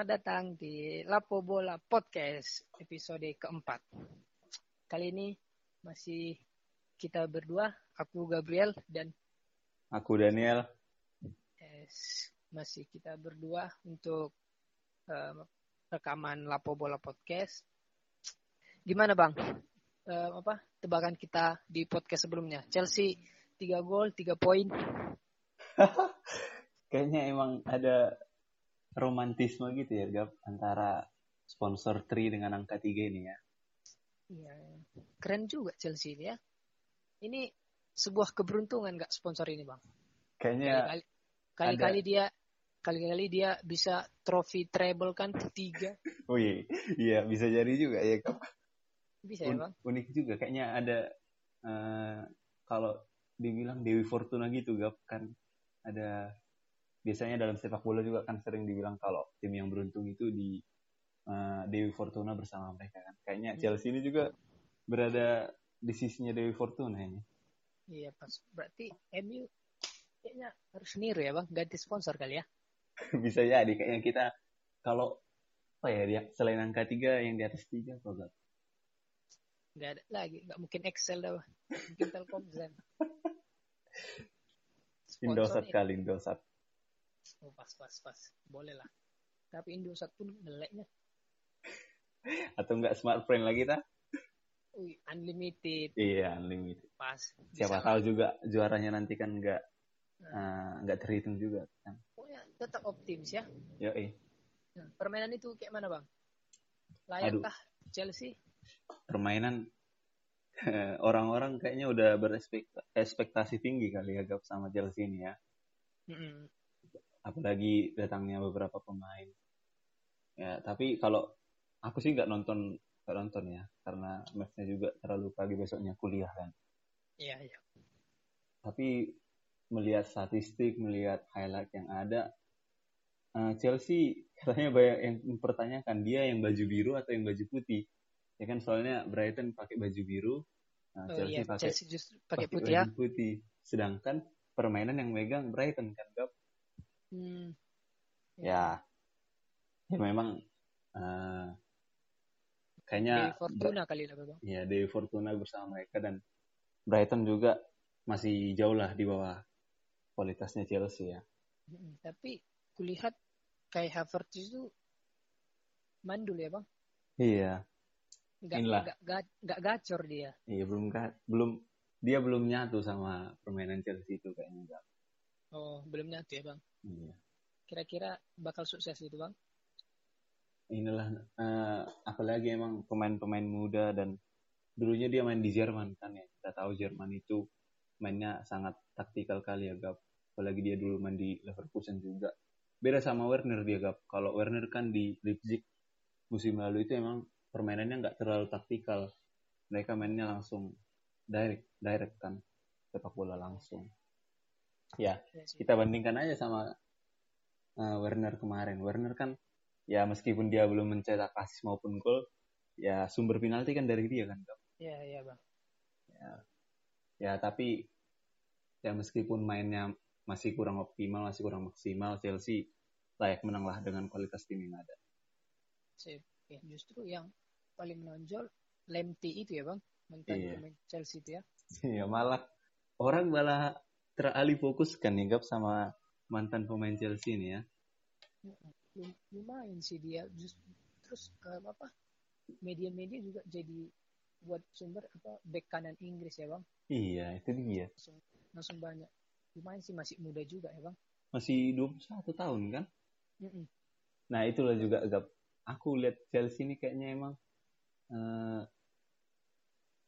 Selamat datang di Lapo Bola Podcast episode keempat. Kali ini masih kita berdua, aku Gabriel dan Aku Daniel. yes, masih kita berdua untuk eh, rekaman Lapo Bola Podcast. Gimana bang? Eh, apa tebakan kita di podcast sebelumnya? Chelsea 3 gol, 3 poin. Kayaknya emang ada romantisme gitu ya, Gap, antara sponsor Tri dengan angka 3 ini ya. Iya, keren juga Chelsea ini ya. Ini sebuah keberuntungan nggak sponsor ini bang? Kayaknya Kali-kali dia kali-kali dia bisa trofi treble kan tiga oh iya, iya bisa jadi juga ya, Gap. bisa ya Un- bang? unik juga kayaknya ada eh, kalau dibilang Dewi Fortuna gitu, Gap, kan ada biasanya dalam sepak bola juga kan sering dibilang kalau tim yang beruntung itu di eh, Dewi Fortuna bersama mereka kan. Kayaknya Hmm. Chelsea ini juga berada di sisinya Dewi Fortuna ini. Iya pas berarti MU kayaknya harus niru ya bang ganti sponsor kali ya? bisa jadi kayaknya kita kalau apa ya dia selain angka tiga yang di atas tiga apa enggak Nggak ada lagi nggak mungkin Excel dah bang. mungkin Telkomsel. Indosat kali Indosat Oh, pas pas pas boleh lah. Tapi Indosat pun ngeleknya. atau enggak smartphone lagi ta Wih, unlimited iya unlimited pas. siapa tahu juga juaranya nanti kan enggak eh, enggak terhitung juga kan Pokoknya tetap optimis ya. yo eh Nah, permainan itu kayak mana bang? Aduh. Layakkah Chelsea? permainan orang-orang kayaknya udah berekspektasi tinggi kali ya Gap sama Chelsea ini ya Mm-mm. Apalagi datangnya beberapa pemain. Ya tapi kalau aku sih nggak nonton nggak nonton ya karena matchnya juga terlalu pagi besoknya kuliah kan. Iya iya. tapi melihat statistik melihat highlight yang ada eh, Chelsea katanya banyak yang mempertanyakan dia yang baju biru atau yang baju putih? Ya kan soalnya Brighton pakai baju biru nah, Oh Chelsea iya, pakai Chelsea justru pakai pakai putih ya. baju putih. Sedangkan permainan yang megang Brighton kan Gap Hmm. ya ya memang eh, Dewi kayaknya Fortuna kali lah bang. ya Dewi Fortuna bersama mereka dan Brighton juga masih jauh lah di bawah kualitasnya Chelsea ya Mm-mm. Tapi kulihat kayak Havertz itu mandul ya bang. iya Nggak Inilah. nggak ga- nggak gacor dia. iya belum belum dia belum nyatu sama permainan Chelsea itu kayaknya Gap. Oh belum nyatu ya bang. iya. Kira-kira bakal sukses gitu bang? inilah eh, apalagi emang pemain-pemain muda dan dulunya dia main di Jerman kan ya. Kita tahu Jerman itu mainnya sangat taktikal kali ya Gap. Apalagi dia dulu main di Leverkusen juga. Beda sama Werner dia Gap. Kalau Werner kan di Leipzig musim lalu itu emang permainannya nggak terlalu taktikal. Mereka mainnya langsung direct direct kan sepak bola langsung ya Iya kita bandingkan aja sama uh, Werner kemarin. Werner kan ya meskipun dia belum mencetak asis maupun gol, ya sumber penalti kan dari dia kan. Iya iya bang. Ya tapi ya meskipun mainnya masih kurang optimal, masih kurang maksimal, Chelsea layak menang lah dengan kualitas tim yang ada. Sip. Ya, justru yang paling menonjol Lemty itu ya bang. Mantan Iya. Chelsea itu ya. ya malah orang malah teralih fokus kan nih Gap sama mantan pemain Chelsea ini ya. Lum- Lumayan sih dia. Just, terus eh, apa? Media-media juga jadi buat sumber apa back kanan Inggris ya bang. Iya, itu dia. Langsung, langsung banyak. Lumayan sih masih muda juga ya bang. Masih 21 tahun kan? Mm-mm. Nah itulah juga Gap. Aku lihat Chelsea ini kayaknya emang eh,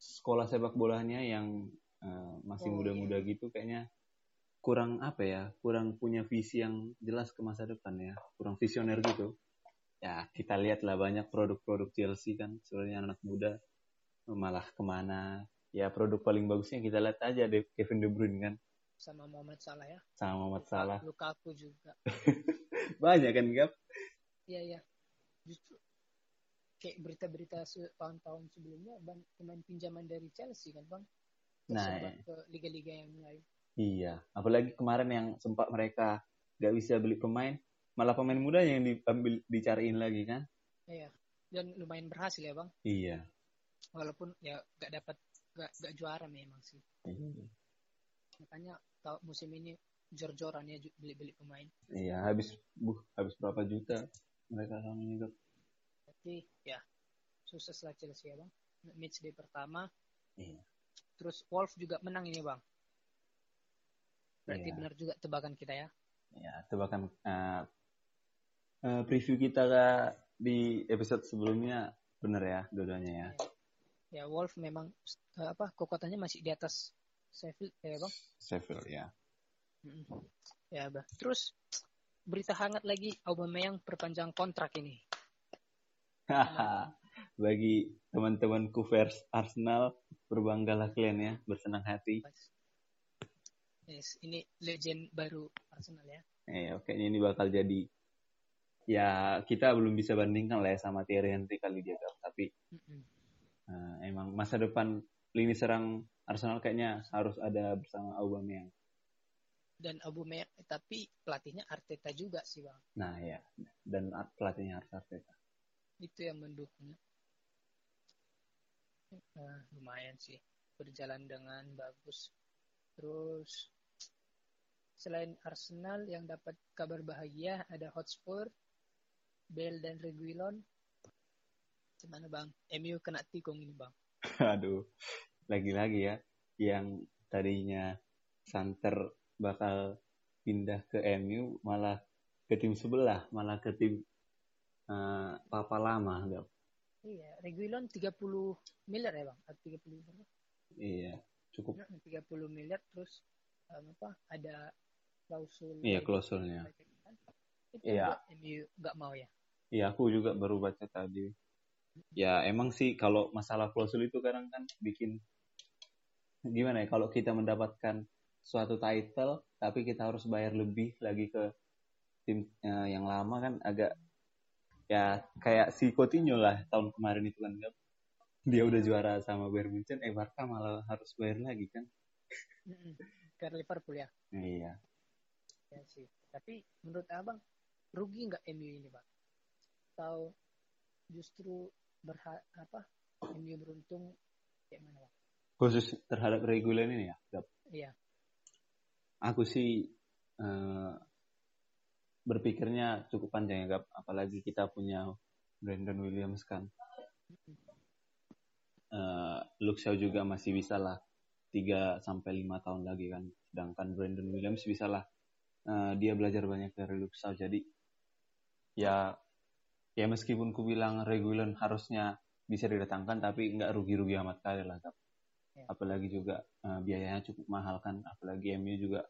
sekolah sepak bolanya yang eh, masih Oh, muda-muda gitu kayaknya kurang apa ya, kurang punya visi yang jelas ke masa depan ya, kurang visioner gitu. Ya kita lihat lah banyak produk-produk Chelsea kan sebenarnya anak muda malah ke mana. Ya produk paling bagusnya kita lihat aja deh Kevin De Bruyne kan Sama Muhammad Salah ya. sama Muhammad Salah. Lukaku juga. Banyak kan Gap? Iya iya. Justru kayak berita-berita tahun-tahun sebelumnya pemain pinjaman dari Chelsea kan bang. Nah, Tersebar ke liga-liga yang lain. Iya, apalagi kemarin yang sempat mereka nggak bisa beli pemain, malah pemain muda yang diambil dicariin lagi kan Iya. Dan lumayan berhasil ya bang. iya Walaupun ya gak dapat gak, gak juara memang sih. Iya. Makanya tau musim ini jor-joran ya beli-beli pemain. iya habis buh habis berapa juta mereka sama ini Gap. Tapi ya sukses lah Chelsea ya bang. Match day pertama. Iya. Terus Wolf juga menang ini bang. Berarti Iya. benar juga tebakan kita ya. ya tebakan eh, eh, preview kita di episode sebelumnya bener ya dua-duanya ya Ya Wolf memang eh, apa kekuatannya masih di atas Sheffield ya bang. Sheffield ya Mm-mm. Ya bang. Terus berita hangat lagi Aubameyang perpanjang kontrak ini. bagi teman-temanku vers Arsenal berbanggalah kalian ya bersenang hati Yes, ini legend baru Arsenal ya. eh kayaknya ini bakal jadi ya kita belum bisa bandingkan lah ya sama Thierry Henry kali dia tapi Mm-mm. eh, emang masa depan lini serang Arsenal kayaknya harus ada bersama Aubameyang Dan Aubameyang tapi pelatihnya Arteta juga sih bang. nah ya dan pelatihnya harus Arteta Itu yang mendukungnya. Nah, lumayan sih berjalan dengan bagus. Terus selain Arsenal yang dapat kabar bahagia ada Hotspur, Bale dan Reguilon. Gimana bang? MU kena tikung ini bang. Aduh, lagi-lagi ya, yang tadinya Santer bakal pindah ke MU, malah ke tim sebelah, malah ke tim eh, Papa Lama. Gap. Iya, Reguilon 30 miliar ya bang? Atau 30 miliar? Iya, cukup. Nah, 30 miliar terus um, apa? Ada klausul. Iya, klausulnya. Itu Iya. MU nggak mau ya. Iya, aku juga baru baca tadi. Ya, emang sih kalau masalah klausul itu kadang kan bikin gimana ya, kalau kita mendapatkan suatu title, tapi kita harus bayar lebih lagi ke tim eh, yang lama kan agak ya kayak si Coutinho lah tahun kemarin itu kan dia udah juara sama Bayern Munchen, eh Barca malah harus bayar lagi kan? Ke Liverpool ya. Iya. Ya sih. Tapi menurut abang rugi nggak MU ini bang? Atau justru berha apa? MU beruntung kayak mana bang? Khusus terhadap reguler ini ya, Gap. Iya. aku sih eh, berpikirnya cukup panjang ya Gap. apalagi kita punya Brandon Williams kan eh Luke Shaw juga masih bisa lah 3 sampai 5 tahun lagi kan sedangkan Brandon Williams bisa lah eh, dia belajar banyak dari Luke Shaw jadi ya ya meskipun ku bilang Regulon harusnya bisa didatangkan tapi nggak rugi-rugi amat kali lah Gap. Ya. apalagi juga eh, biayanya cukup mahal kan apalagi MU juga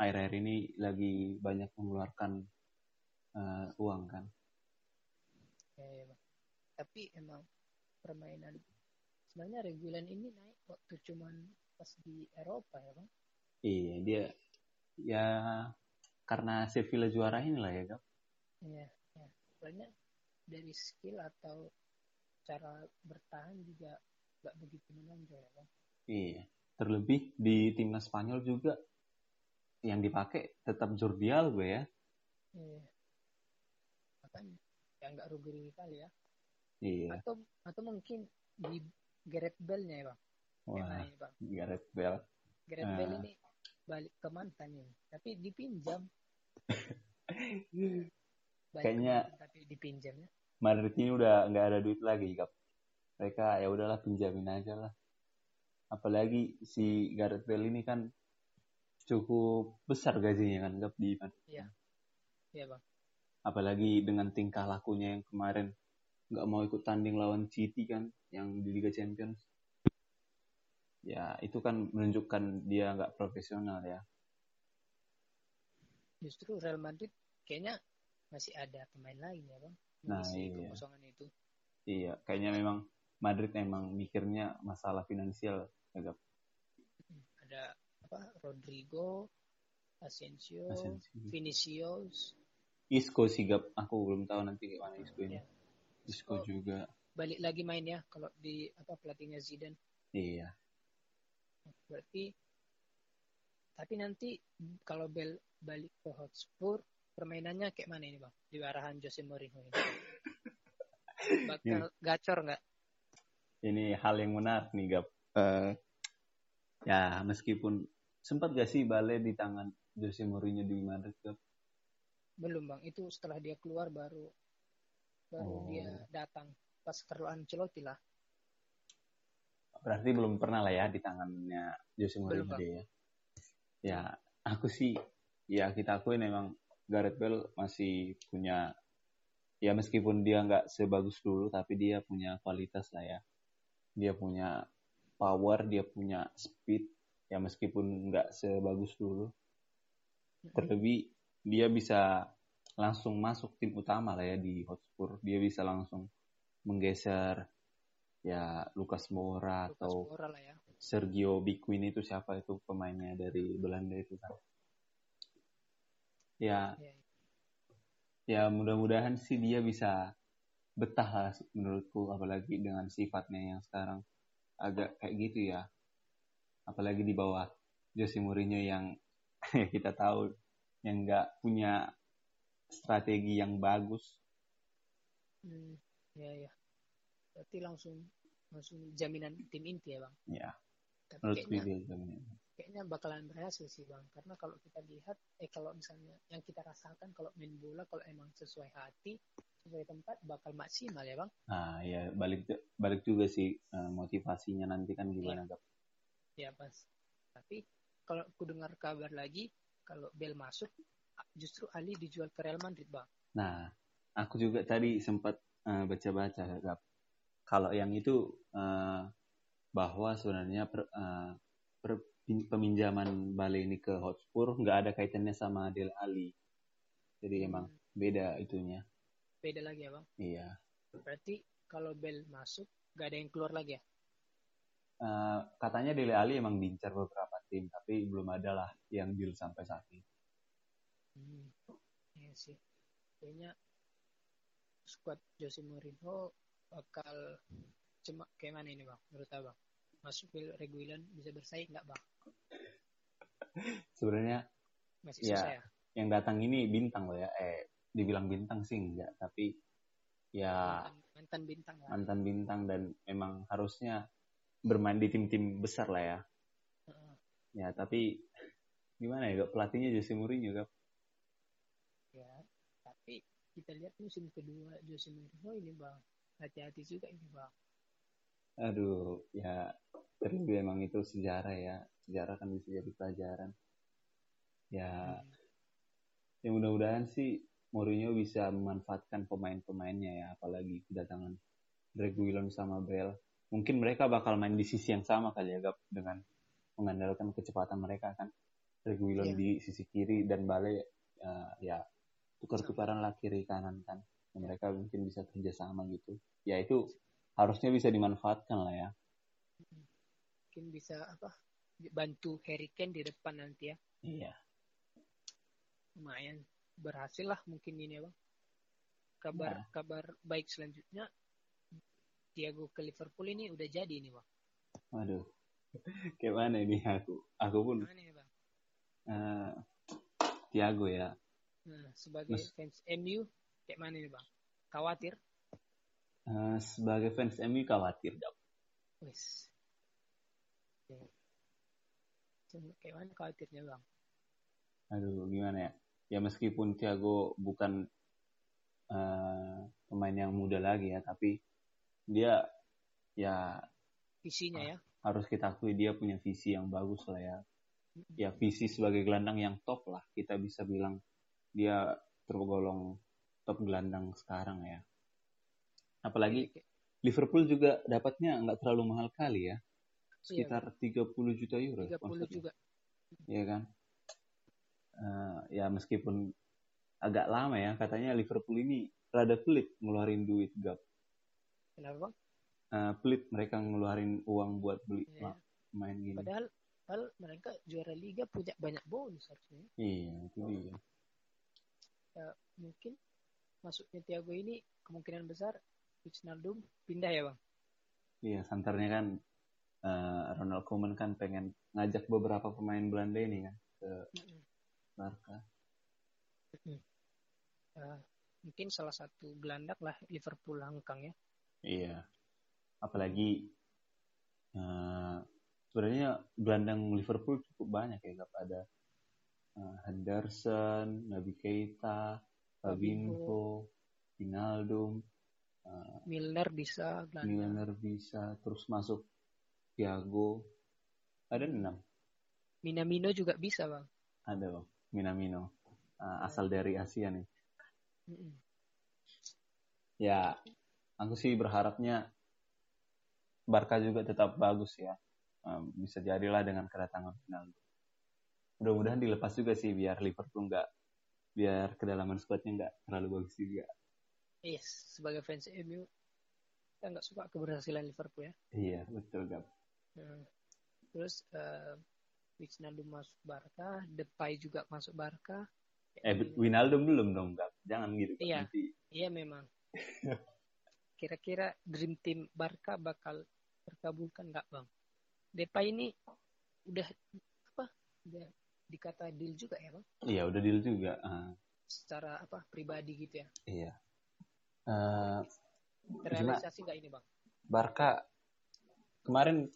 akhir-akhir ini lagi banyak mengeluarkan eh, uang kan Ya, ya, Bang. Tapi emang permainan sebenarnya Reguilon ini naik waktu cuman pas di Eropa ya bang. iya dia ya karena Sevilla juara inilah ya Gap. Iya. Ya. Soalnya dari skill atau cara bertahan juga nggak begitu menonjol ya bang. iya terlebih di timnas Spanyol juga yang dipakai tetap Jordi Alba ya Iya. Makanya ya nggak rugi-rugi kali ya. iya Atau atau mungkin di Gareth Bale-nya ya bang. Yang wah bang. Gareth Bale Gareth Ah. Bale ini balik ke mantannya, tapi dipinjam. Kayaknya- mantan, tapi dipinjamnya. Madrid ini udah nggak ada duit lagi Gap. mereka ya udahlah pinjamin aja lah apalagi si Gareth Bale ini kan cukup besar gajinya kan Gap di Madrid. Iya bang. apalagi dengan tingkah lakunya yang kemarin nggak mau ikut tanding lawan City kan yang di Liga Champions ya itu kan menunjukkan dia nggak profesional ya Justru Real Madrid kayaknya masih ada pemain lain ya bang. Nah, iya. kekosongan itu. iya kayaknya memang Madrid emang mikirnya masalah finansial ya Gap. Ada apa? Rodrigo, Asensio, Asensio. Vinicius, Isco sih Gap aku belum tahu nanti gimana Isco ini Iya. Isco Isco. juga balik lagi main ya kalau di apa pelatihnya Zidane. iya Berarti tapi nanti kalau Bel balik ke Hotspur permainannya kayak mana ini bang di arahan Jose Mourinho ini? Bakal gacor nggak? Ini hal yang menarik nih Gap. Uh, ya meskipun sempat gak sih Bale di tangan Jose Mourinho di Madrid Gap? Belum bang, itu setelah dia keluar baru baru oh. dia datang pas Carlo Ancelotti lah. Berarti belum pernah lah ya di tangannya Jose Mourinho ya. Ya, aku sih ya kita akuin memang Gareth Bale masih punya ya meskipun dia nggak sebagus dulu tapi dia punya kualitas lah ya dia punya power dia punya speed ya meskipun nggak sebagus dulu terlebih dia bisa langsung masuk tim utama lah ya di Hotspur. Dia bisa langsung menggeser ya Lucas Moura atau Moura lah ya. Sergio Bikuin itu siapa itu pemainnya dari Belanda itu kan. Ya ya, ya mudah-mudahan sih dia bisa betah lah menurutku apalagi dengan sifatnya yang sekarang agak kayak gitu ya apalagi di bawah Jose Mourinho yang kita tahu yang nggak punya strategi yang bagus. Hmm, ya ya. Berarti langsung langsung jaminan tim inti ya bang? Ya tapi kayaknya, kayaknya bakalan berhasil sih bang. Karena kalau kita lihat eh kalau misalnya yang kita rasakan kalau main bola kalau emang sesuai hati sesuai tempat bakal maksimal ya bang? Ah ya balik balik juga sih uh, motivasinya nanti kan gimana ya. Ya pas tapi kalau aku dengar kabar lagi kalau Bel masuk justru Ali dijual ke Real Madrid bang nah aku juga tadi sempat uh, baca-baca Gap. kalau yang itu uh, bahwa sebenarnya per, uh, per, peminjaman Bale ini ke Hotspur nggak ada kaitannya sama Del Ali. Jadi hmm. emang beda itunya. Beda lagi ya bang? Iya. Berarti kalau Bel masuk nggak ada yang keluar lagi ya? Uh, katanya Dele Ali emang diincar beberapa tim, tapi belum ada lah yang deal sampai saat ini. Hmm. Iya sih. Kayaknya squad Jose Mourinho bakal cuma kayak mana ini bang menurut abang masuk Reguilon bisa bersaing nggak bang sebenarnya masih ya, susah ya yang datang ini bintang loh ya eh dibilang bintang sih enggak tapi ya mantan, mantan bintang lah. mantan bintang dan memang harusnya bermain di tim-tim besar lah ya. Uh. ya tapi gimana ya pelatihnya Jose Mourinho gak ya tapi kita lihat musim kedua Jose Mourinho ini bang. Hati-hati juga ini bang. Aduh ya terlebih emang itu sejarah ya. Sejarah kan bisa jadi pelajaran. Ya hmm. ya mudah-mudahan sih Mourinho bisa memanfaatkan pemain-pemainnya ya apalagi kedatangan Reguilon sama Bell mungkin mereka bakal main di sisi yang sama kali ya Gap dengan mengandalkan kecepatan mereka kan Reguilon yeah. di sisi kiri dan Bale uh, ya tukar-tukaran lah kiri kanan kan mereka mungkin bisa kerjasama gitu ya itu harusnya bisa dimanfaatkan lah ya. Mungkin bisa apa bantu Harry Kane di depan nanti ya. Iya. Lumayan berhasil lah mungkin ini ya bang. Kabar nah. kabar baik selanjutnya Thiago ke Liverpool ini udah jadi ini bang. Waduh, kayak mana ini aku? Aku pun. Mana ini bang? Uh, Thiago ya. Nah, sebagai Mas... fans MU kayak mana ini bang? Khawatir? Uh, sebagai fans MU khawatir dong. Wis. Kayak mana khawatirnya bang? Aduh gimana ya? Ya meskipun Thiago bukan uh, pemain yang muda lagi ya, tapi dia ya visinya ya harus kita akui dia punya visi yang bagus lah ya. Ya visi sebagai gelandang yang top lah kita bisa bilang dia tergolong top gelandang sekarang ya. Apalagi Liverpool juga dapatnya nggak terlalu mahal kali ya. Sekitar iya, 30 juta euro. 30 maksudnya. juga. Iya kan? Uh, ya meskipun agak lama ya, katanya Liverpool ini rada pelit ngeluarin duit gap. Kenapa bang? Uh, pelit mereka ngeluarin uang buat beli yeah. main gini. Padahal, padahal mereka juara liga punya banyak bonus harusnya. Iya, itu dia. Ya, mungkin masuknya Thiago ini kemungkinan besar Wijnaldum pindah ya bang? Iya, santarnya kan uh, Ronald Koeman kan pengen ngajak beberapa pemain Belanda ini kan ke Barca. uh, mungkin salah satu gelandak lah Liverpool hangkang ya. Iya. Apalagi uh, sebenarnya gelandang Liverpool cukup banyak ya, gak ada uh, Henderson, Nabi Keita, Fabinho, Wijnaldum, uh, Milner bisa, gelandang. Milner bisa, terus masuk Thiago. Ada enam. Minamino juga bisa bang. Ada bang, Minamino. Uh, asal dari Asia nih. Mm -mm. Ya, aku sih berharapnya Barca juga tetap bagus ya. Um, bisa jadilah dengan kedatangan Ronaldo. Mudah-mudahan dilepas juga sih biar Liverpool nggak biar kedalaman squadnya nggak terlalu bagus juga. Yes, sebagai fans MU kita nggak suka keberhasilan Liverpool ya. Iya betul gap. Hmm. Terus uh, Wijnaldum masuk Barca, Depay juga masuk Barca. Eh, Wijnaldum belum dong, gap. Jangan gitu. Iya, nanti. iya memang. Kira-kira dream team Barca bakal terkabulkan nggak bang? Depay ini udah apa? Udah dikata deal juga ya bang? Iya udah deal juga. Uh. Secara apa pribadi gitu ya? Iya. Uh, Terrealisasi nggak ini bang? Barca kemarin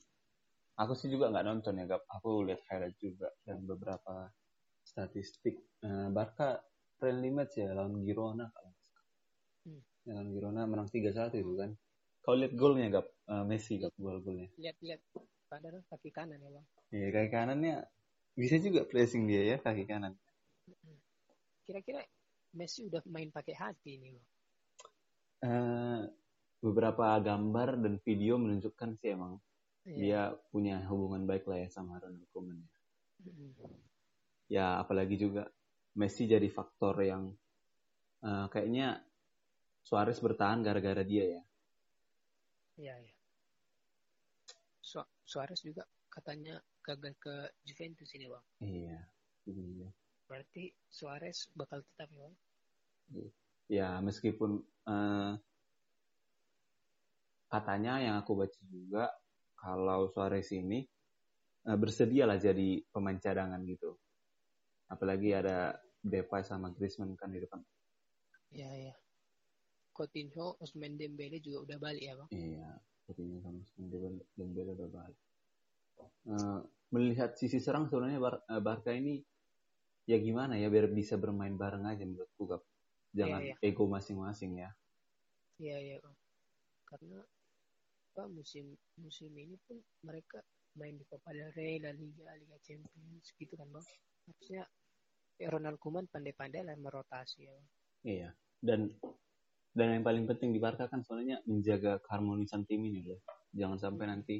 aku sih juga nggak nonton ya gap. Aku lihat highlight juga dan beberapa statistik. Uh, Barca friendly match ya lawan Girona kalau hmm dengan Girona menang 3-1 itu kan. Kau lihat golnya gap uh, Messi gap gol-golnya. Lihat-lihat padahal kaki kanan ya bang. Iya kaki kanannya bisa juga pressing dia ya kaki kanan. Kira-kira Messi udah main pakai hati ini bang. Uh, beberapa gambar dan video menunjukkan sih emang iya. dia punya hubungan baik lah ya sama Ronald Koeman ya. Mm. Ya apalagi juga Messi jadi faktor yang uh, kayaknya Suarez bertahan gara-gara dia ya. Iya, iya. Su Suarez juga katanya gagal ke Juventus ini, Bang. Iya, iya. Berarti Suarez bakal tetap ya, Bang? Ya, meskipun uh, katanya yang aku baca juga kalau Suarez ini uh, bersedia lah jadi pemain cadangan gitu. Apalagi ada Depay sama Griezmann kan di depan. Iya, iya. Coutinho, Osman Dembele juga udah balik ya bang? Iya, Coutinho sama Osman Dembele udah balik. Uh, melihat sisi serang sebenarnya Bar uh, Barca ini ya gimana ya biar bisa bermain bareng aja menurutku Gap. Jangan iya, iya. ego masing-masing ya. Iya iya bang. Karena apa musim musim ini pun mereka main di Copa del Rey, La Liga, Liga Champions gitu kan bang. Harusnya ya Ronald Koeman pandai-pandai lah merotasi ya. Bang. Iya. Dan dan yang paling penting di Barca kan soalnya menjaga keharmonisan tim ini loh. Jangan sampai nanti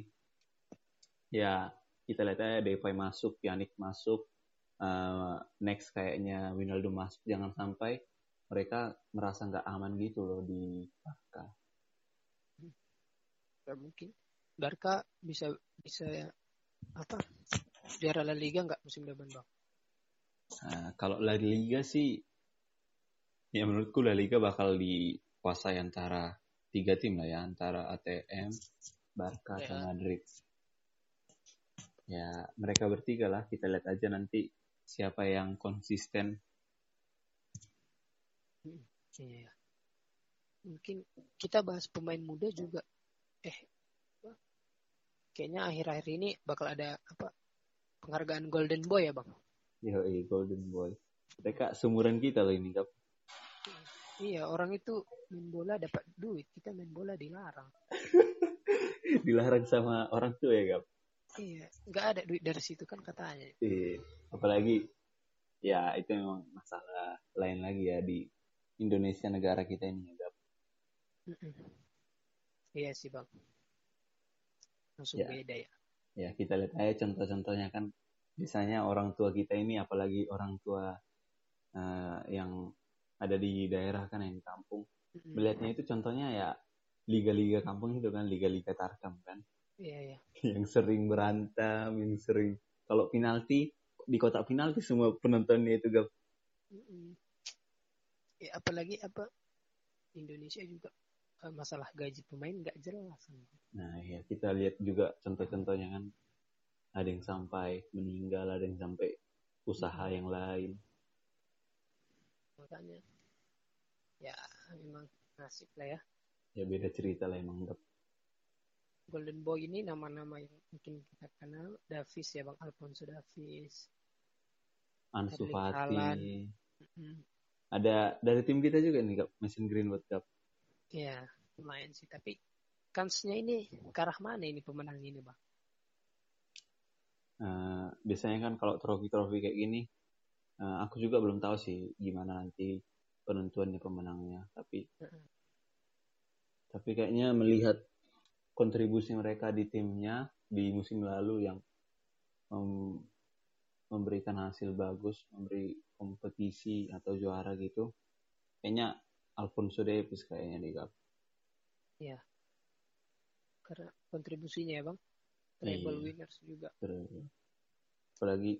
ya kita lihat aja Depay masuk Pjanic masuk uh, next kayaknya Winaldo masuk. Jangan sampai mereka merasa nggak aman gitu loh di Barca. Ya mungkin Barca bisa bisa apa juara La Liga nggak musim depan bang? Nah, kalau La Liga sih ya menurutku La Liga bakal di kuasai antara tiga tim lah ya antara ATM, Barca yeah. sama Madrid. Ya mereka bertiga lah kita lihat aja nanti siapa yang konsisten. Hmm, iya. Mungkin kita bahas pemain muda juga. Eh, kayaknya akhir-akhir ini bakal ada apa penghargaan Golden Boy ya bang? Iya, Golden Boy. Mereka sumuran kita loh ini, Kap. Iya, orang itu main bola dapat duit, kita main bola dilarang. dilarang sama orang tua ya, Gap? Iya, nggak ada duit dari situ kan katanya. Iya, apalagi ya itu memang masalah lain lagi ya di Indonesia negara kita ini, ya, Gap. Iya sih, Bang. Langsung ya. beda ya. Ya, kita lihat aja contoh-contohnya kan misalnya orang tua kita ini apalagi orang tua uh, yang ada di daerah kan yang di kampung. Melihatnya itu contohnya ya liga-liga kampung itu kan liga-liga tarkam kan. Iya iya. Yang sering berantem yang sering kalau penalti di kotak penalti semua penontonnya itu gak ya, apalagi apa Indonesia juga masalah gaji pemain nggak jelas. Nah ya kita lihat juga contoh-contohnya kan. Ada yang sampai meninggal ada yang sampai usaha yang lain. Makanya ya memang nasib lah ya. Ya beda cerita lah emang. Golden Boy ini nama-nama yang mungkin kita kenal Davis ya Bang Alfonso Davis. Ansu Fati. Haaland. Mm, Ada dari tim kita juga nih Gap, Mason Greenwood Gap. Ya lumayan sih tapi kansnya ini ke arah mana ini pemenang ini Bang? Eh, biasanya kan kalau trofi-trofi kayak gini, eh, aku juga belum tahu sih gimana nanti penentuannya pemenangnya. Tapi Mm-mm. tapi kayaknya melihat kontribusi mereka di timnya di musim lalu yang mem- memberikan hasil bagus, memberi kompetisi atau juara gitu, kayaknya Alfonso Davies kayaknya di Gap. Karena kontribusinya ya Bang. Treble Iya. winners juga. Terus, apalagi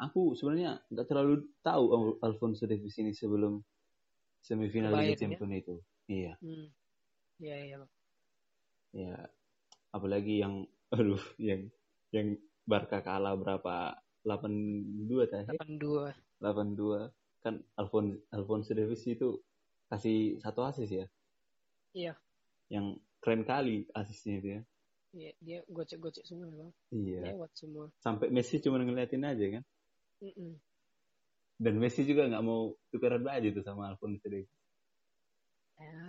aku sebenarnya nggak terlalu tahu Al- Alfonso Davies ini sebelum semifinal Liga ya? Champions itu. Iya, Hmm. Iya iya ya. Apalagi yang, aduh, yang yang Barca kalah berapa? 8-2 tadi. 82. 8-2 kan Alfon Alfonso Davies itu kasih satu asis ya. Iya. Yang keren kali asisnya itu ya. Iya, dia gocek-gocek semua Bang. Iya. Lewat semua. Sampai Messi cuma ngeliatin aja kan. Mm-mm. Dan Messi juga nggak mau tukeran baju tuh sama Alfonso Davies. Ya,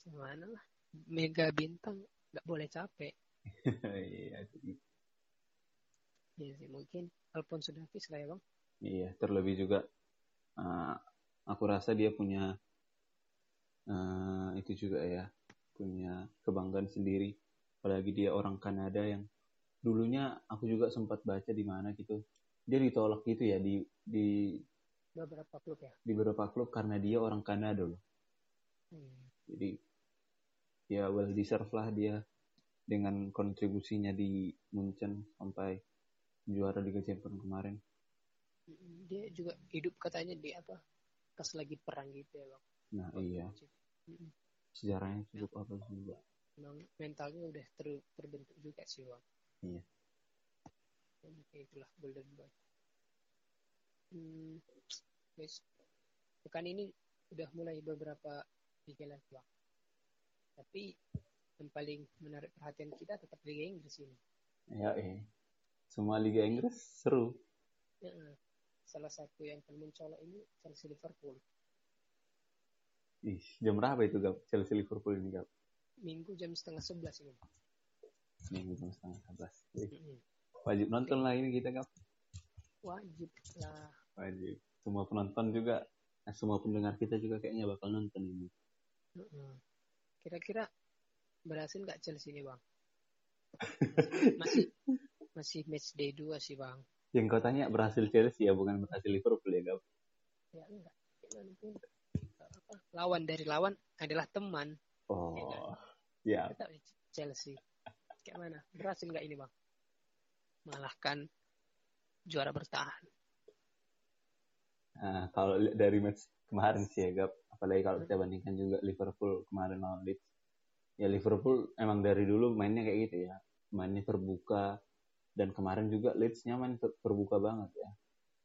gimana lah. Mega bintang nggak boleh capek. Iya, jadi- Iya sih, mungkin Alfonso Davies lah ya bang. iya. Terlebih juga uh, aku rasa dia punya uh, itu juga ya, punya kebanggaan sendiri. Apalagi dia orang Kanada yang dulunya aku juga sempat baca di mana gitu. Dia ditolak gitu ya di di Beberapa klub ya. di beberapa klub karena dia orang Kanada loh. Hmm. Jadi ya well deserve lah dia dengan kontribusinya di Munchen sampai juara Liga Champions kemarin. Mm, Dia juga hidup katanya di apa? Pas lagi perang gitu ya bang. Nah iya Mm, sejarahnya cukup apa juga. Mentalnya udah ter- terbentuk juga sih bang. Iya. Dan itulah Golden Boy. Hmm, guys, pekan ini udah mulai beberapa liga lagi bang. Tapi yang paling menarik perhatian kita tetap Liga Inggris ini. Ya eh semua Liga Inggris seru. Ya, salah satu yang paling mencolok ini Chelsea Liverpool. Ih, jam berapa itu Gap? Chelsea Liverpool ini Gap? Minggu jam setengah sebelas ini. Minggu jam setengah sebelas. Wajib nonton lah ini kita Gap. Wajib lah. Wajib. Semua penonton juga, eh, semua pendengar kita juga kayaknya bakal nonton ini. Kira-kira berhasil nggak Chelsea ini bang? Masih masih match day 2 sih bang. Yang kau tanya berhasil Chelsea ya, bukan berhasil Liverpool ya Gap? Ya enggak. Apa, lawan dari lawan adalah teman. Oh, ya. Tetap Chelsea. Kayak mana? Berhasil nggak ini bang? Mengalahkan juara bertahan. Nah, kalau dari match kemarin sih ya, Gap. Apalagi kalau kita bandingkan juga Liverpool kemarin lawan Leeds. Ya Liverpool emang dari dulu mainnya kayak gitu ya. Mainnya terbuka. Dan kemarin juga Leeds-nya main ter- terbuka banget ya.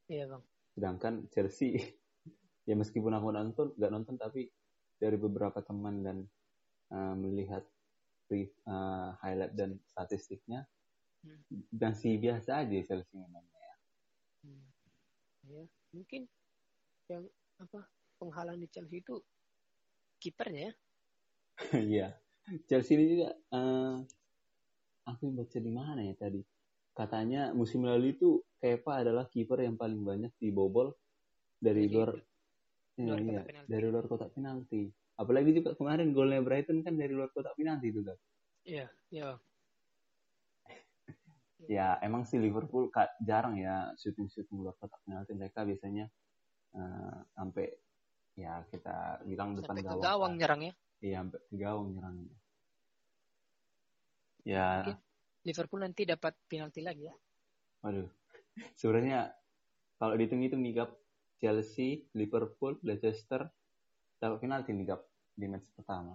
Iya bang. Sedangkan Chelsea, ya meskipun aku nonton, nggak nonton, tapi dari beberapa teman dan uh, melihat uh, highlight dan statistiknya. Masih biasa aja Chelsea mainnya. Hmm. Ya, mungkin yang apa penghalang di Chelsea itu kipernya ya. Iya. Chelsea ini juga eh aku baca di mana ya tadi. Katanya musim lalu itu Kepa adalah kiper yang paling banyak dibobol dari Dari luar luar Iya, penalti. dari luar kotak penalti. Apalagi juga kemarin golnya Brighton kan dari luar kotak penalti juga. Iya, iya. Ya, emang sih Liverpool jarang ya syuting-syuting luar kotak penalti. Mereka biasanya eh, sampai ya kita bilang depan Sampai ke gawang. gawang kan. nyerang ya. Iya, sampai ke gawang nyerangnya. Ya, Mungkin Liverpool nanti dapat penalti lagi ya. Waduh, sebenarnya kalau dihitung-hitung nih Gap, Chelsea, Liverpool, Leicester dapat penalti nih Gap di match pertama.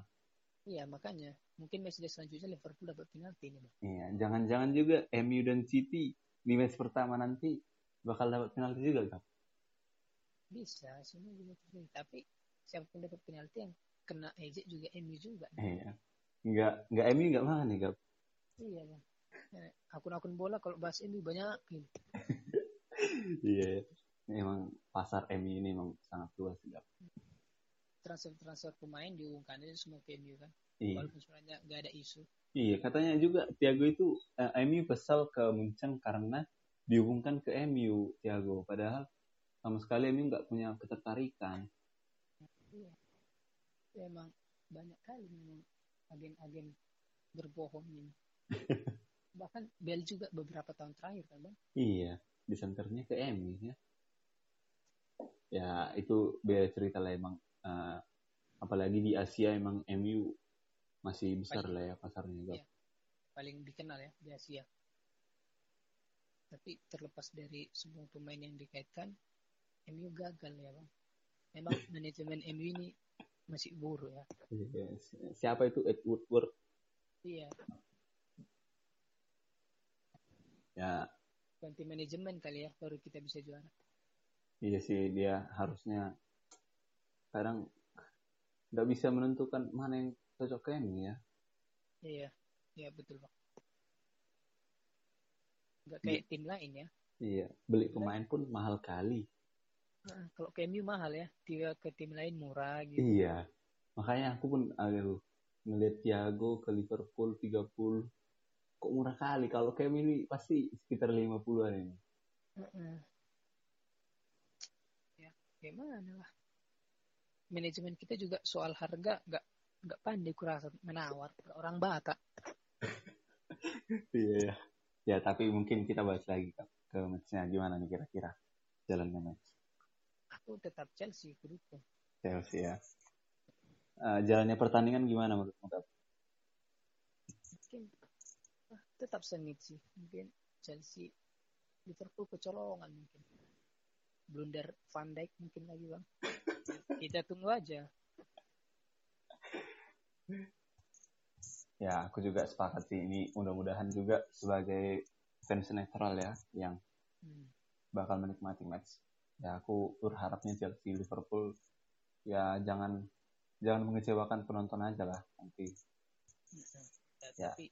Iya, makanya mungkin match selanjutnya Liverpool dapat penalti ini, Bang. Iya, jangan-jangan juga MU dan City di match pertama nanti bakal dapat penalti juga Gap. Bisa, semua juga terjadi. Tapi siapa pun dapat penalti yang kena ejek juga MU juga. Iya. Nggak, nggak MU nggak mana nih, Gap? Iya bang. Eh, Akun-akun bola kalau bahas MU banyak. Gitu. Iya. Memang pasar MU ini memang sangat luas, Gap. Transfer-transfer pemain diumumkan aja semua ke MU kan. Iya. Walaupun sebenarnya nggak ada isu. Iya, katanya juga Thiago itu eh, MU kesal ke Munchen karena dihubungkan ke MU Thiago. Padahal sama sekali MU nggak punya ketertarikan. Iya. Ya, emang banyak kali memang agen-agen berbohong ini. Bahkan Bel juga beberapa tahun terakhir kan bang. Iya, disenternya ke MU ya. Ya itu beda cerita lah emang. Eh, apalagi di Asia emang MU masih besar Paling- lah ya pasarnya. Iya. Paling dikenal ya di Asia. Tapi terlepas dari semua pemain yang dikaitkan, MU gagal ya bang. Memang manajemen MU ini masih buruk ya. Iya, si- Siapa itu Ed Woodward? Iya, Ya ganti manajemen kali ya baru kita bisa juara. Iya sih dia harusnya kadang nggak bisa menentukan mana yang cocok ke MU ya. Iya, iya betul bang. Nggak kayak tim lain ya. Iya, beli pemain pun mahal kali. Nah, kalau ke MU mahal ya, dia ke tim lain murah gitu. Iya. Makanya aku pun aduh ngelihat Thiago ke Liverpool 30 kok murah kali. Kalau ke MU ini pasti sekitar 50-an ini. Heeh. Ya, gimana lah. Manajemen kita juga soal harga nggak nggak pandai kurasa menawar orang Batak. Iya. ya. Ya, tapi mungkin kita bahas lagi Kak, ke matchnya gimana nih kira-kira jalannya match Aku tetap Chelsea pendukung. Chelsea ya. Eh, jalannya pertandingan gimana menurutmu Kak? Mungkin ah, tetap sengit sih. Mungkin Chelsea Liverpool kecolongan mungkin. Blunder Van Dijk mungkin lagi bang. Kita tunggu aja. Ya, aku juga sepakat sih ini mudah-mudahan juga sebagai fans netral ya yang Hmm. bakal menikmati match. Ya, aku berharapnya Chelsea Liverpool ya jangan jangan mengecewakan penonton aja lah nanti. Ya, Ya. Tapi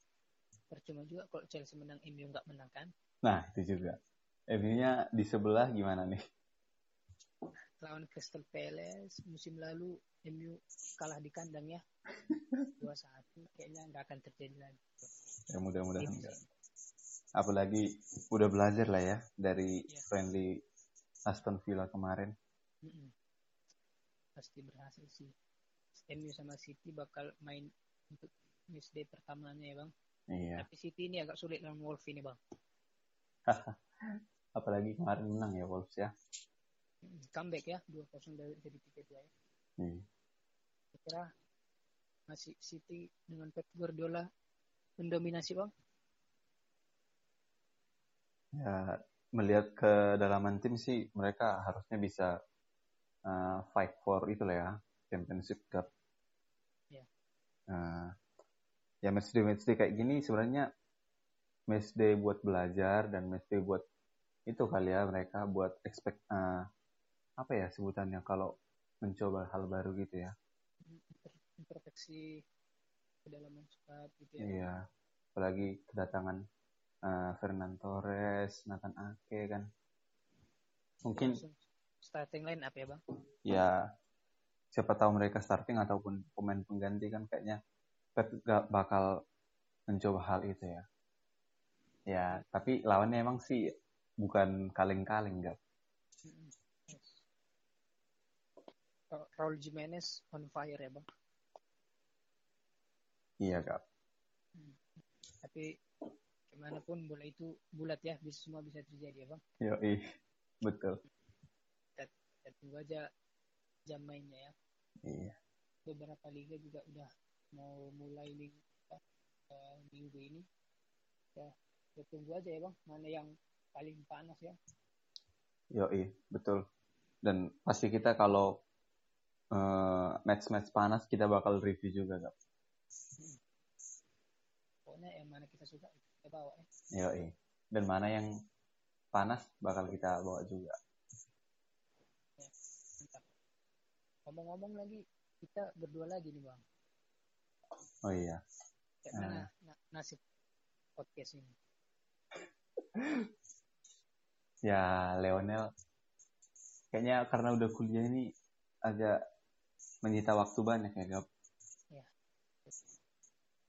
percuma juga kalau Chelsea menang MU nggak menang kan. Nah, itu juga. MU-nya di sebelah gimana nih? Lawan Crystal Palace musim lalu MU kalah di kandang ya 2-1 kayaknya nggak akan terjadi lagi Ya mudah-mudahan enggak. Apalagi udah belajar lah ya dari Iya. friendly Aston Villa kemarin. Pasti berhasil sih MU sama City bakal main untuk matchday pertamanya ya bang Iya. tapi City ini agak sulit lawan Wolves ini bang Apalagi kemarin menang ya Wolves ya. Comeback ya 2-0 dari dari 3-2 ya Iya. saya kira masih City dengan Pep Guardiola mendominasi bang Ya, melihat kedalaman tim sih mereka harusnya bisa uh, fight for itu lah ya, Championship Cup. Iya. Uh, ya matchday matchday kayak gini sebenarnya matchday buat belajar dan matchday buat itu kali ya mereka buat expect uh, apa ya sebutannya kalau mencoba hal baru gitu ya. Introspeksi kedalaman squad gitu ya Iya. Apalagi kedatangan uh, Fernan Torres, Nathan Ake kan. Mungkin Langsung starting line up ya bang ya siapa tahu mereka starting ataupun pemain pengganti kan kayaknya Pep gak bakal mencoba hal itu ya. Ya, tapi lawannya emang sih bukan kaleng-kaleng gak. Raul Jimenez on fire ya bang Iya gak. tapi gimana pun bola itu bulat ya bisa semua bisa terjadi ya bang Yoi, betul. kita tunggu aja jam mainnya ya Iya. beberapa liga juga udah mau mulai liga eh, minggu ini ya kita tunggu aja ya bang mana yang paling panas ya Yoi, betul. Dan pasti kita kalau eh, match-match panas kita bakal review juga gak. pokoknya yang mana kita suka kita bawa ya Yoi. Dan mana yang panas bakal kita bawa juga. Ya, mantap ngomong-ngomong lagi kita berdua lagi nih bang Oh iya. kayak mana na- nasib podcast ini Ya Leonel kayaknya karena udah kuliah ini agak menyita waktu banyak ya Gap. Ya.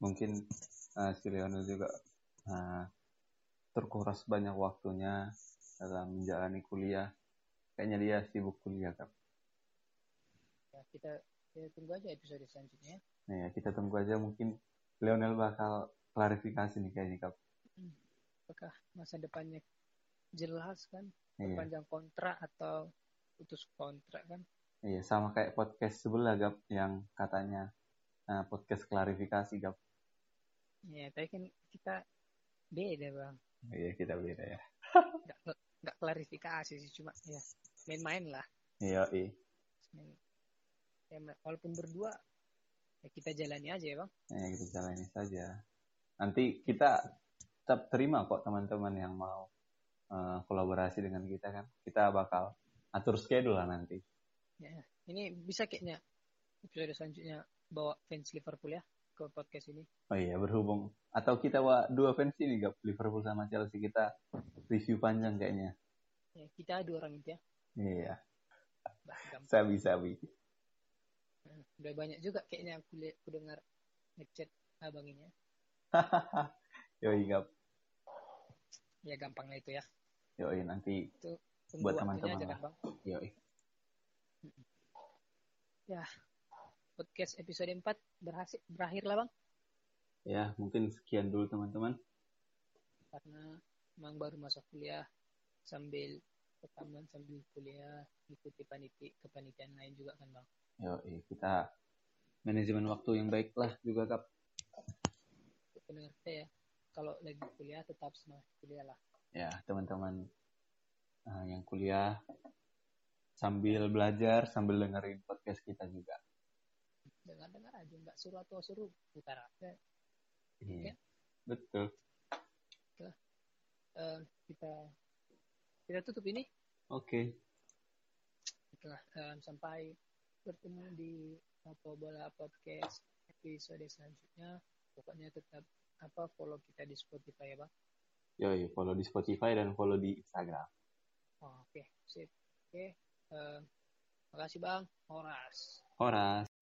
Mungkin eh, si Leonel juga eh, terkuras banyak waktunya dalam menjalani kuliah. Kayaknya dia sibuk kuliah Gap. ya kita ya, tunggu aja episode selanjutnya ya. Nah, ya, kita tunggu aja mungkin Leonel bakal klarifikasi nih kayaknya Gap. apakah masa depannya jelas kan Iya. panjang kontrak atau putus kontrak kan Iya, sama kayak podcast sebelah Gap yang katanya eh, podcast klarifikasi Gap. ya tapi kan kita beda bang Iya, kita beda ya. nggak nggak klarifikasi sih cuma ya main-main lah Iya, iya. Ya, walaupun berdua ya kita jalani aja ya bang Ya, kita jalani saja. Nanti kita tetap terima kok teman-teman yang mau eh, kolaborasi dengan kita kan. Kita bakal atur schedule lah nanti. Ya ini bisa kayaknya episode selanjutnya bawa fans Liverpool ya ke podcast ini Oh iya, berhubung. Atau kita wa, dua fans ini Gap, Liverpool sama Chelsea. Kita review panjang kayaknya. ya, kita dua orang itu ya Iya, sabi-sabi. Nah, udah banyak juga kayaknya aku lihat aku dengar ngechat abang ini ya Yoi Gap. ya gampang lah itu ya Yoi, nanti tunggu Buat teman-teman aja yoi. podcast episode 4 berhasil berakhir lah bang Ya, mungkin sekian dulu teman-teman. karena emang baru masuk kuliah sambil rekaman sambil kuliah ikuti paniti kepanitiaan lain juga kan bang Yoi, kita manajemen waktu yang baik lah juga. Untuk pendengar ya kalau lagi kuliah tetap semangat kuliah lah ya teman-teman uh, yang kuliah sambil belajar sambil dengerin podcast kita juga. Dengar dengar aja nggak suruh atau suruh putar aja iya betul. Eh, kita kita tutup ini. Oke. Nah, eh, sampai bertemu di apa bola podcast episode selanjutnya. Pokoknya tetap apa follow kita di Spotify ya bang yoi follow di Spotify dan follow di Instagram. Oh, oke sip. Oke Eh, makasih bang. Horas. Horas